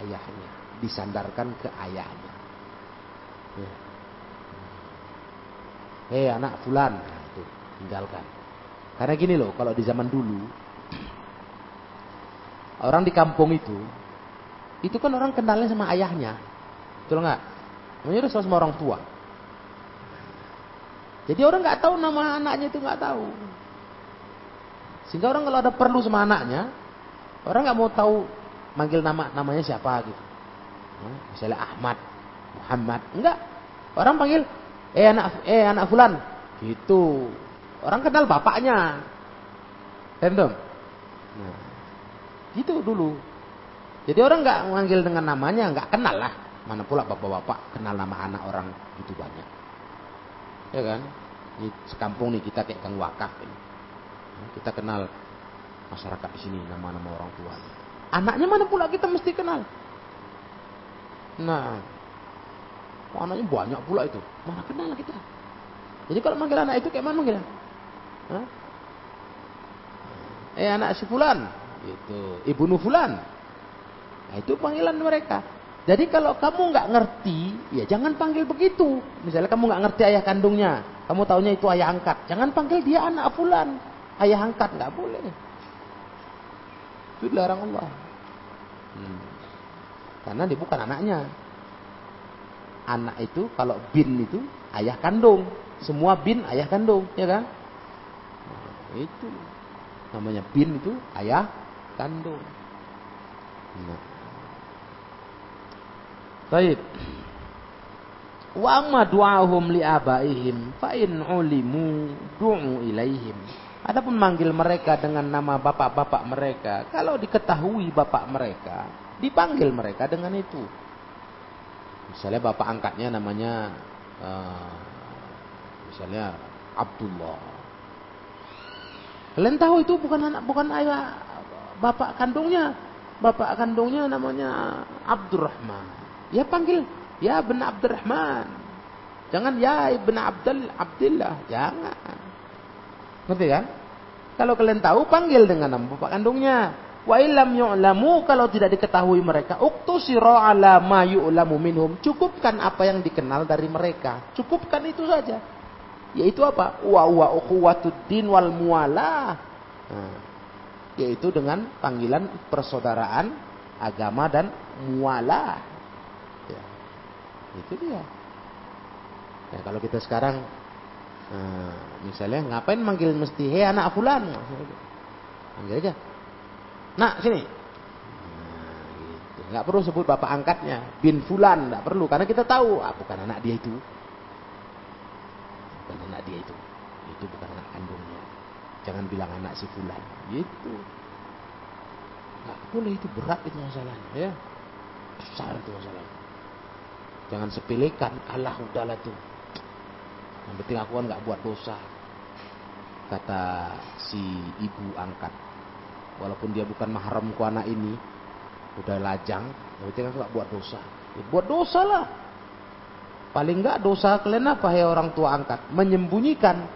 ayahnya, disandarkan ke ayahnya. Ya. Hei anak fulan, nah, itu tinggalkan. Karena gini loh, kalau di zaman dulu orang di kampung itu, itu kan orang kenalnya sama ayahnya, betul nggak? Namanya sama orang tua. Jadi orang nggak tahu nama anaknya itu nggak tahu. Sehingga orang kalau ada perlu sama anaknya, Orang nggak mau tahu manggil nama namanya siapa gitu. misalnya Ahmad, Muhammad, enggak. Orang panggil eh anak eh anak fulan. Gitu. Orang kenal bapaknya. Random. Nah, gitu dulu. Jadi orang nggak manggil dengan namanya, nggak kenal lah. Mana pula bapak-bapak kenal nama anak orang gitu banyak. Ya kan? Di sekampung nih kita kayak Kang Wakaf ini. Kita kenal masyarakat di sini nama-nama orang tua. Anaknya mana pula kita mesti kenal. Nah, anaknya banyak pula itu. Mana kenal kita. Jadi kalau manggil anak itu kayak mana manggilnya? Eh anak si fulan, gitu. Ibu Nufulan. Nah, itu panggilan mereka. Jadi kalau kamu nggak ngerti, ya jangan panggil begitu. Misalnya kamu nggak ngerti ayah kandungnya, kamu taunya itu ayah angkat, jangan panggil dia anak fulan, ayah angkat nggak boleh. Itu dilarang Allah. Hmm. Karena dia bukan anaknya. Anak itu kalau bin itu ayah kandung. Semua bin ayah kandung, ya kan? Itu namanya bin itu ayah kandung. Nah. Baik. Wa amma du'ahum li abaihim fa in ulimu du'u ilaihim. Adapun manggil mereka dengan nama bapak-bapak mereka, kalau diketahui bapak mereka, dipanggil mereka dengan itu. Misalnya bapak angkatnya namanya uh, misalnya Abdullah. Kalian tahu itu bukan anak bukan ayah bapak kandungnya. Bapak kandungnya namanya Abdurrahman. Ya panggil ya bin Abdurrahman. Jangan ya ibn Abdul Abdullah, jangan. Ngerti kan? Kalau kalian tahu panggil dengan nama bapak kandungnya. Wa illam yu'lamu kalau tidak diketahui mereka, uktusira ala ma yu'lamu minhum. Cukupkan apa yang dikenal dari mereka. Cukupkan itu saja. Yaitu apa? Wa wa ukhuwatuddin wal mualah. Nah, yaitu dengan panggilan persaudaraan agama dan mualah. Ya. Itu dia. Ya, kalau kita sekarang Nah, misalnya ngapain manggil mesti hei anak fulan? Panggil aja. Nak sini. Nah, gitu. Nggak perlu sebut bapak angkatnya, bin fulan, nggak perlu karena kita tahu ah, bukan anak dia itu. Bukan anak dia itu. Itu bukan anak kandungnya. Jangan bilang anak si fulan. Gitu. Nggak boleh itu berat itu masalahnya ya. Besar itu masalahnya. Jangan sepelekan, Allah udahlah tuh yang penting aku kan nggak buat dosa. Kata si ibu angkat. Walaupun dia bukan mahramku anak ini, udah lajang, yang penting aku nggak buat dosa. Ya, buat dosa lah. Paling nggak dosa kalian apa ya orang tua angkat? Menyembunyikan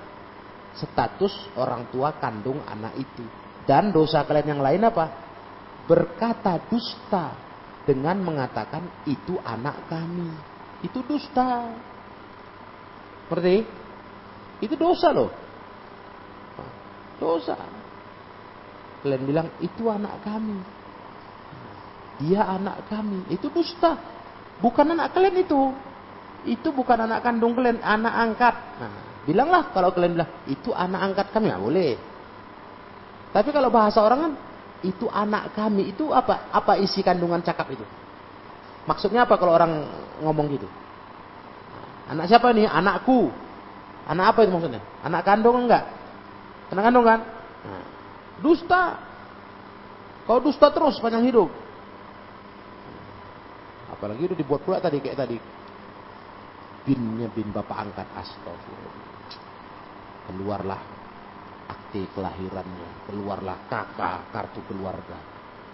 status orang tua kandung anak itu. Dan dosa kalian yang lain apa? Berkata dusta dengan mengatakan itu anak kami. Itu dusta. Seperti itu dosa loh. Dosa. Kalian bilang itu anak kami. Dia anak kami. Itu dusta. Bukan anak kalian itu. Itu bukan anak kandung kalian, anak angkat. Nah, bilanglah kalau kalian bilang itu anak angkat kami, nggak boleh. Tapi kalau bahasa orang kan itu anak kami, itu apa? Apa isi kandungan cakap itu? Maksudnya apa kalau orang ngomong gitu? Anak siapa nih? Anakku. Anak apa itu maksudnya? Anak kandung enggak? Anak kandung kan? Nah, dusta. Kau dusta terus panjang hidup. Apalagi itu dibuat pula tadi kayak tadi. Binnya bin bapak angkat astagfirullah. Keluarlah akte kelahirannya. Keluarlah kakak kartu keluarga.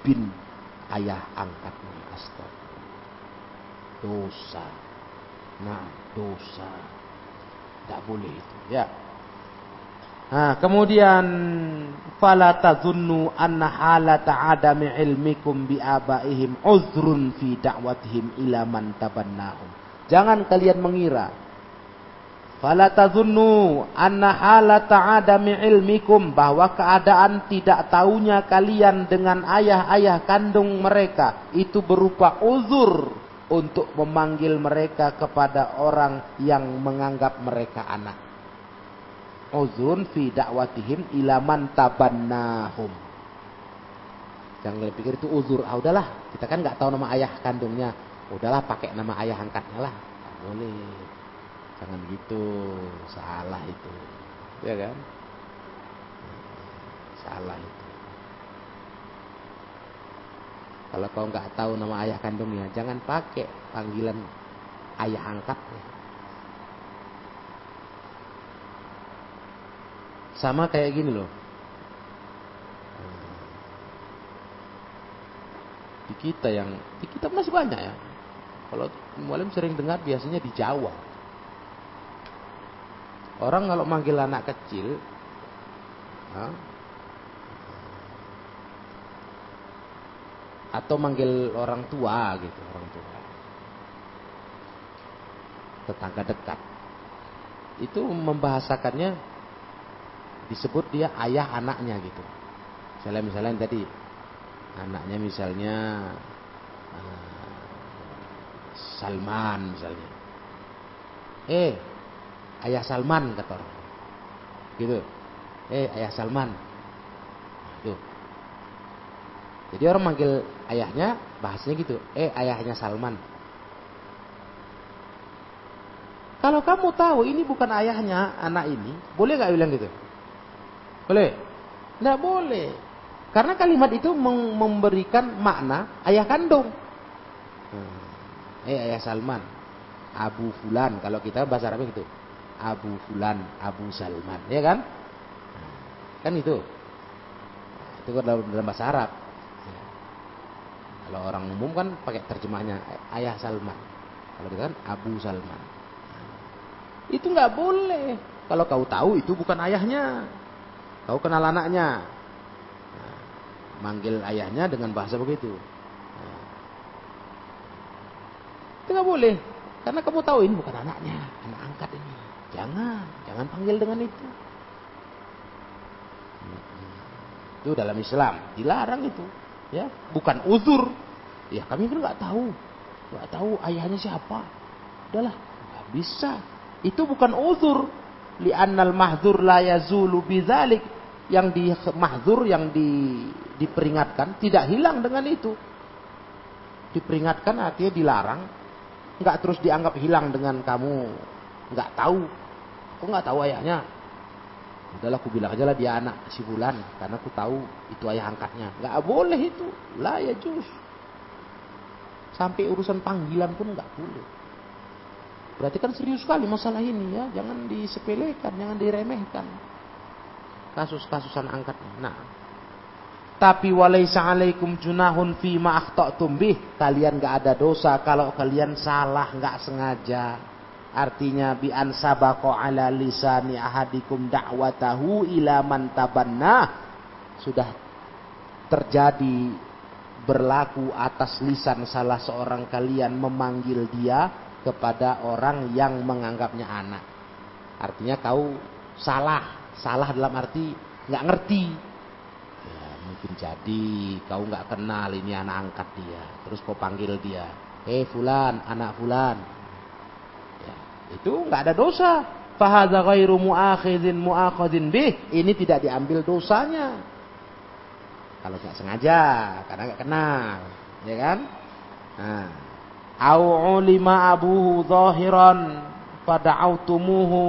Bin ayah angkatnya astagfirullah. Dosa. Nah, dosa. Tidak boleh itu. Ya. Nah, kemudian fala tazunnu anna halata adami ilmikum bi abaihim uzrun fi da'watihim ila man tabannahum. Jangan kalian mengira fala tazunnu anna halata adami ilmikum bahwa keadaan tidak tahunya kalian dengan ayah-ayah kandung mereka itu berupa uzur untuk memanggil mereka kepada orang yang menganggap mereka anak. Uzrun fi dakwatihim ilaman tabannahum. Jangan pikir itu uzur. Ah udahlah, kita kan nggak tahu nama ayah kandungnya. Udahlah pakai nama ayah angkatnya lah. Gak boleh. Jangan gitu. Salah itu. Ya kan? Salah itu. Kalau kau nggak tahu nama ayah kandungnya, jangan pakai panggilan ayah angkatnya. Sama kayak gini loh. Di kita yang di kita masih banyak ya. Kalau mualim sering dengar biasanya di Jawa. Orang kalau manggil anak kecil, atau manggil orang tua gitu orang tua. Tetangga dekat. Itu membahasakannya disebut dia ayah anaknya gitu. Misalnya misalnya tadi anaknya misalnya Salman misalnya eh ayah Salman kata orang gitu eh ayah Salman tuh jadi orang manggil ayahnya bahasanya gitu. Eh ayahnya Salman. Kalau kamu tahu ini bukan ayahnya anak ini, boleh gak bilang gitu? Boleh? Tidak boleh. Karena kalimat itu memberikan makna ayah kandung. Hmm. Eh ayah Salman, Abu Fulan. Kalau kita bahasa Arabnya gitu, Abu Fulan, Abu Salman, ya kan? Kan itu. Itu kan dalam, dalam bahasa Arab. Kalau orang umum kan pakai terjemahnya ayah Salman. Kalau kita kan Abu Salman. Itu nggak boleh. Kalau kau tahu itu bukan ayahnya. Kau kenal anaknya. Nah, manggil ayahnya dengan bahasa begitu. Nah, itu nggak boleh. Karena kamu tahu ini bukan anaknya, anak angkat ini. Jangan, jangan panggil dengan itu. Itu dalam Islam dilarang itu ya. Bukan uzur. Ya kami kan nggak tahu. Nggak tahu ayahnya siapa. Udahlah nggak bisa. Itu bukan uzur. Annal mahzur la yazulu bidzalik. Yang di mahzur yang di diperingatkan tidak hilang dengan itu. Diperingatkan artinya dilarang nggak terus dianggap hilang dengan kamu nggak tahu kok nggak tahu ayahnya Udahlah aku bilang aja lah dia anak si bulan karena aku tahu itu ayah angkatnya. Nggak boleh itu. Lah ya jus. Sampai urusan panggilan pun nggak boleh. Berarti kan serius sekali masalah ini ya. Jangan disepelekan, jangan diremehkan. Kasus-kasusan angkatnya. Nah, tapi walaisa alaikum junahun fi ma akhta'tum bih. Kalian nggak ada dosa kalau kalian salah nggak sengaja. Artinya bi an sabaqo ala lisani ahadikum da'watahu ila man tabanna sudah terjadi berlaku atas lisan salah seorang kalian memanggil dia kepada orang yang menganggapnya anak. Artinya kau salah, salah dalam arti nggak ngerti. Mungkin jadi kau nggak kenal ini anak angkat dia, terus kau panggil dia, eh fulan, anak fulan. Ya, itu nggak ada dosa. Fahadha ghairu mu'akhadhin bih. Ini tidak diambil dosanya. Kalau nggak sengaja, karena nggak kenal, ya kan? Nah, au ulima abuhu zahiran fada'autumuhu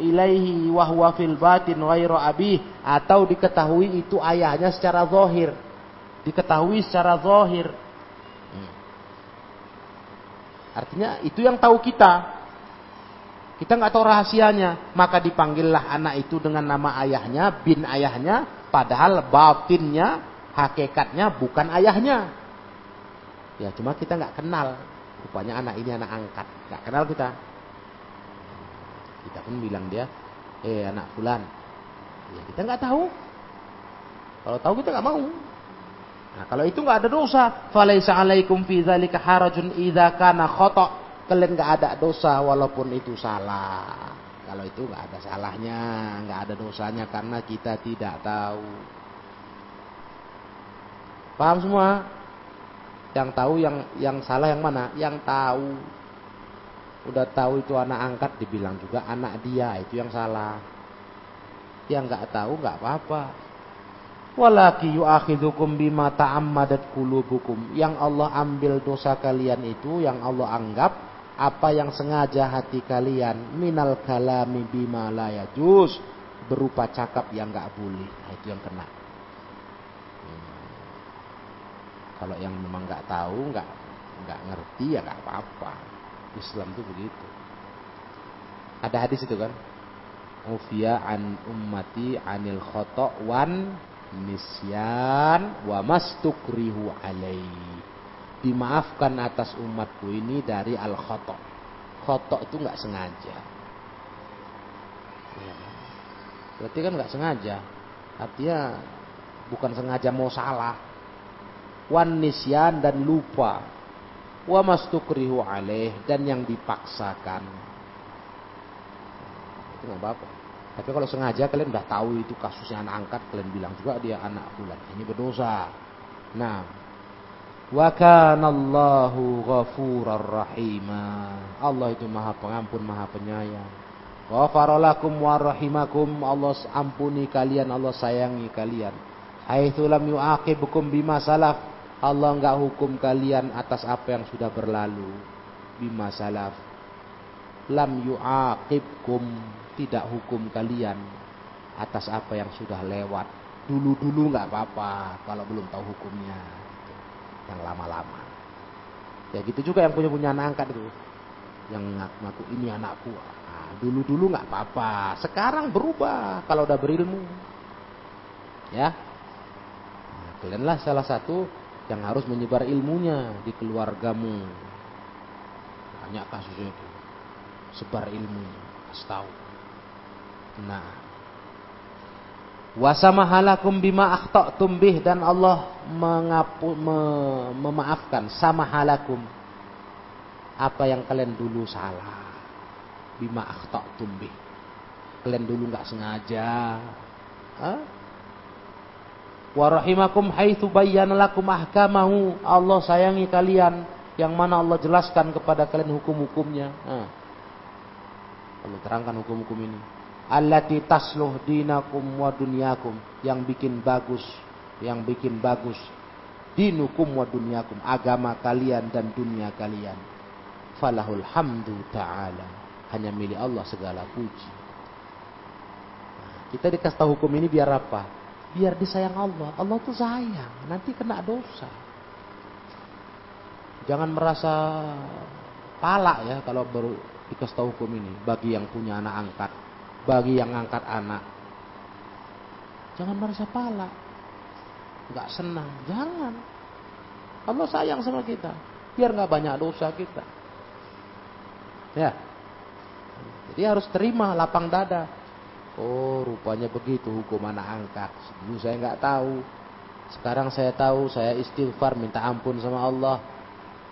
ilaihi wa huwa fil batin ghairu abih atau diketahui itu ayahnya secara zahir. Diketahui secara zahir. Hmm. Artinya itu yang tahu kita. Kita nggak tahu rahasianya, maka dipanggillah anak itu dengan nama ayahnya, bin ayahnya, padahal batinnya hakikatnya bukan ayahnya. Ya cuma kita nggak kenal. Rupanya anak ini anak angkat. Nggak kenal kita. Kita pun bilang dia, eh anak fulan. Ya kita nggak tahu. Kalau tahu kita nggak mau. Nah, kalau itu nggak ada dosa, falaisa alaikum fi dzalika harajun idza kana khata. Kalian nggak ada dosa walaupun itu salah. Kalau itu nggak ada salahnya, nggak ada dosanya karena kita tidak tahu. Paham semua? Yang tahu yang yang salah yang mana? Yang tahu. Udah tahu itu anak angkat dibilang juga anak dia, itu yang salah. Yang nggak tahu nggak apa-apa. Walaki yu'akhidukum bima ta'ammadat qulubukum. Yang Allah ambil dosa kalian itu yang Allah anggap apa yang sengaja hati kalian minal kalami bima la yajuz berupa cakap yang nggak boleh. Nah, itu yang kena. Kalau yang memang nggak tahu, nggak nggak ngerti ya nggak apa-apa. Islam itu begitu. Ada hadis itu kan? Ufia an ummati anil khoto wan nisyan wa mastukrihu alai. Dimaafkan atas umatku ini dari al khoto. Khoto itu nggak sengaja. Ya. Berarti kan nggak sengaja. Artinya bukan sengaja mau salah wan nisyan dan lupa wa mastukrihu alaih dan yang dipaksakan. Itu nggak apa-apa. Tapi kalau sengaja kalian udah tahu itu kasusnya anak angkat kalian bilang juga dia anak bulan. Ini berdosa. Nah. Wa kanallahu ghafurar rahima. Allah itu maha pengampun maha penyayang. Ghafaralakum warrahimakum Allah ampuni kalian Allah sayangi kalian. Haitsu lam yu'aqibukum bima salaf Allah enggak hukum kalian atas apa yang sudah berlalu. Bima salaf. Lam yu'aqibkum. Tidak hukum kalian atas apa yang sudah lewat. Dulu-dulu nggak apa-apa kalau belum tahu hukumnya. Yang lama-lama. Ya gitu juga yang punya punya anak angkat itu. Yang ngaku ini anakku nah, dulu-dulu nggak apa-apa. Sekarang berubah kalau udah berilmu. Ya. Nah, kalianlah salah satu yang harus menyebar ilmunya di keluargamu. Banyak kasusnya itu. Sebar ilmu, kasih tahu. Nah, wasamahalakum bima akhtatum bih dan Allah mengapu, me, memaafkan sama halakum apa yang kalian dulu salah bima akhtatum bih kalian dulu nggak sengaja Hah? Warahimakum haitsu bayyana lakum ahkamahu. Allah sayangi kalian yang mana Allah jelaskan kepada kalian hukum-hukumnya. Nah. Allah terangkan hukum-hukum ini. Allati tasluh dinakum wa dunyakum. Yang bikin bagus, yang bikin bagus dinukum wa dunyakum, agama kalian dan dunia kalian. Falahul hamdu ta'ala. Hanya milik Allah segala puji. Nah, kita dikasih tahu hukum ini biar apa? Biar disayang Allah. Allah tuh sayang, nanti kena dosa. Jangan merasa pala ya kalau baru dikasih tahu hukum ini bagi yang punya anak angkat, bagi yang angkat anak. Jangan merasa pala, nggak senang, jangan. Allah sayang sama kita, biar nggak banyak dosa kita. Ya, jadi harus terima lapang dada Oh rupanya begitu hukum anak angkat. Dulu saya nggak tahu. Sekarang saya tahu saya istighfar minta ampun sama Allah.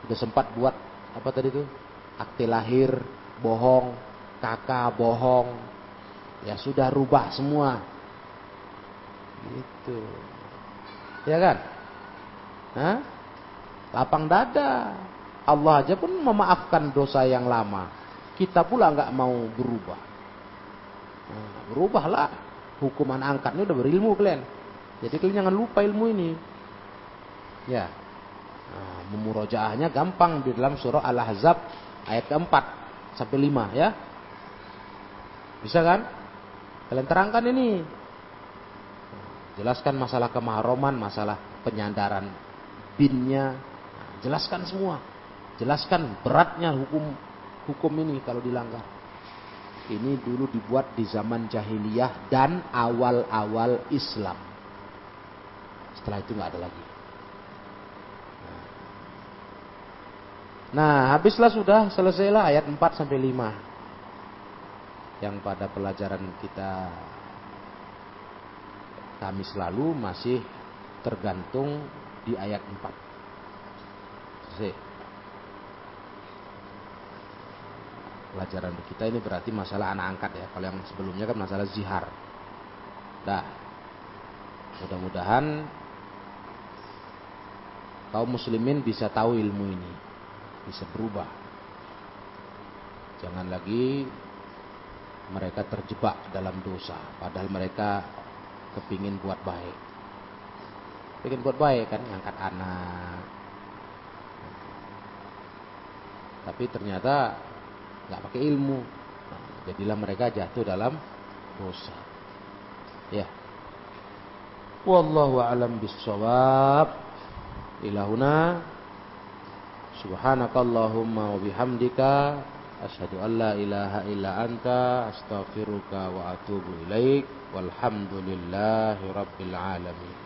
Udah sempat buat apa tadi itu? Akte lahir bohong, kakak bohong. Ya sudah rubah semua. Gitu. Ya kan? Hah? Lapang dada. Allah aja pun memaafkan dosa yang lama. Kita pula nggak mau berubah. Berubahlah. Hukuman angkatnya udah berilmu kalian. Jadi kalian jangan lupa ilmu ini. Ya. Nah, memurojaahnya gampang di dalam surah Al-Ahzab ayat keempat sampai lima ya. Bisa kan? Kalian terangkan ini. Jelaskan masalah kemaharoman, masalah penyandaran binnya. Nah, jelaskan semua. Jelaskan beratnya hukum hukum ini kalau dilanggar. Ini dulu dibuat di zaman jahiliyah dan awal-awal Islam. Setelah itu nggak ada lagi. Nah, habislah sudah selesailah ayat 4 sampai 5. Yang pada pelajaran kita kami selalu masih tergantung di ayat 4. Selesai. Pelajaran kita ini berarti masalah anak angkat ya. Kalau yang sebelumnya kan masalah zihar. Nah, mudah-mudahan kaum muslimin bisa tahu ilmu ini, bisa berubah. Jangan lagi mereka terjebak dalam dosa, padahal mereka kepingin buat baik. Pengen buat baik kan, ngangkat anak. Tapi ternyata nggak pakai ilmu. Nah, jadilah mereka jatuh dalam dosa. Ya. Wallahu a'lam bissawab ilahuna subhanakallahumma wa bihamdika asyhadu an la ilaha illa anta astaghfiruka wa atubu ilaik walhamdulillahi rabbil alamin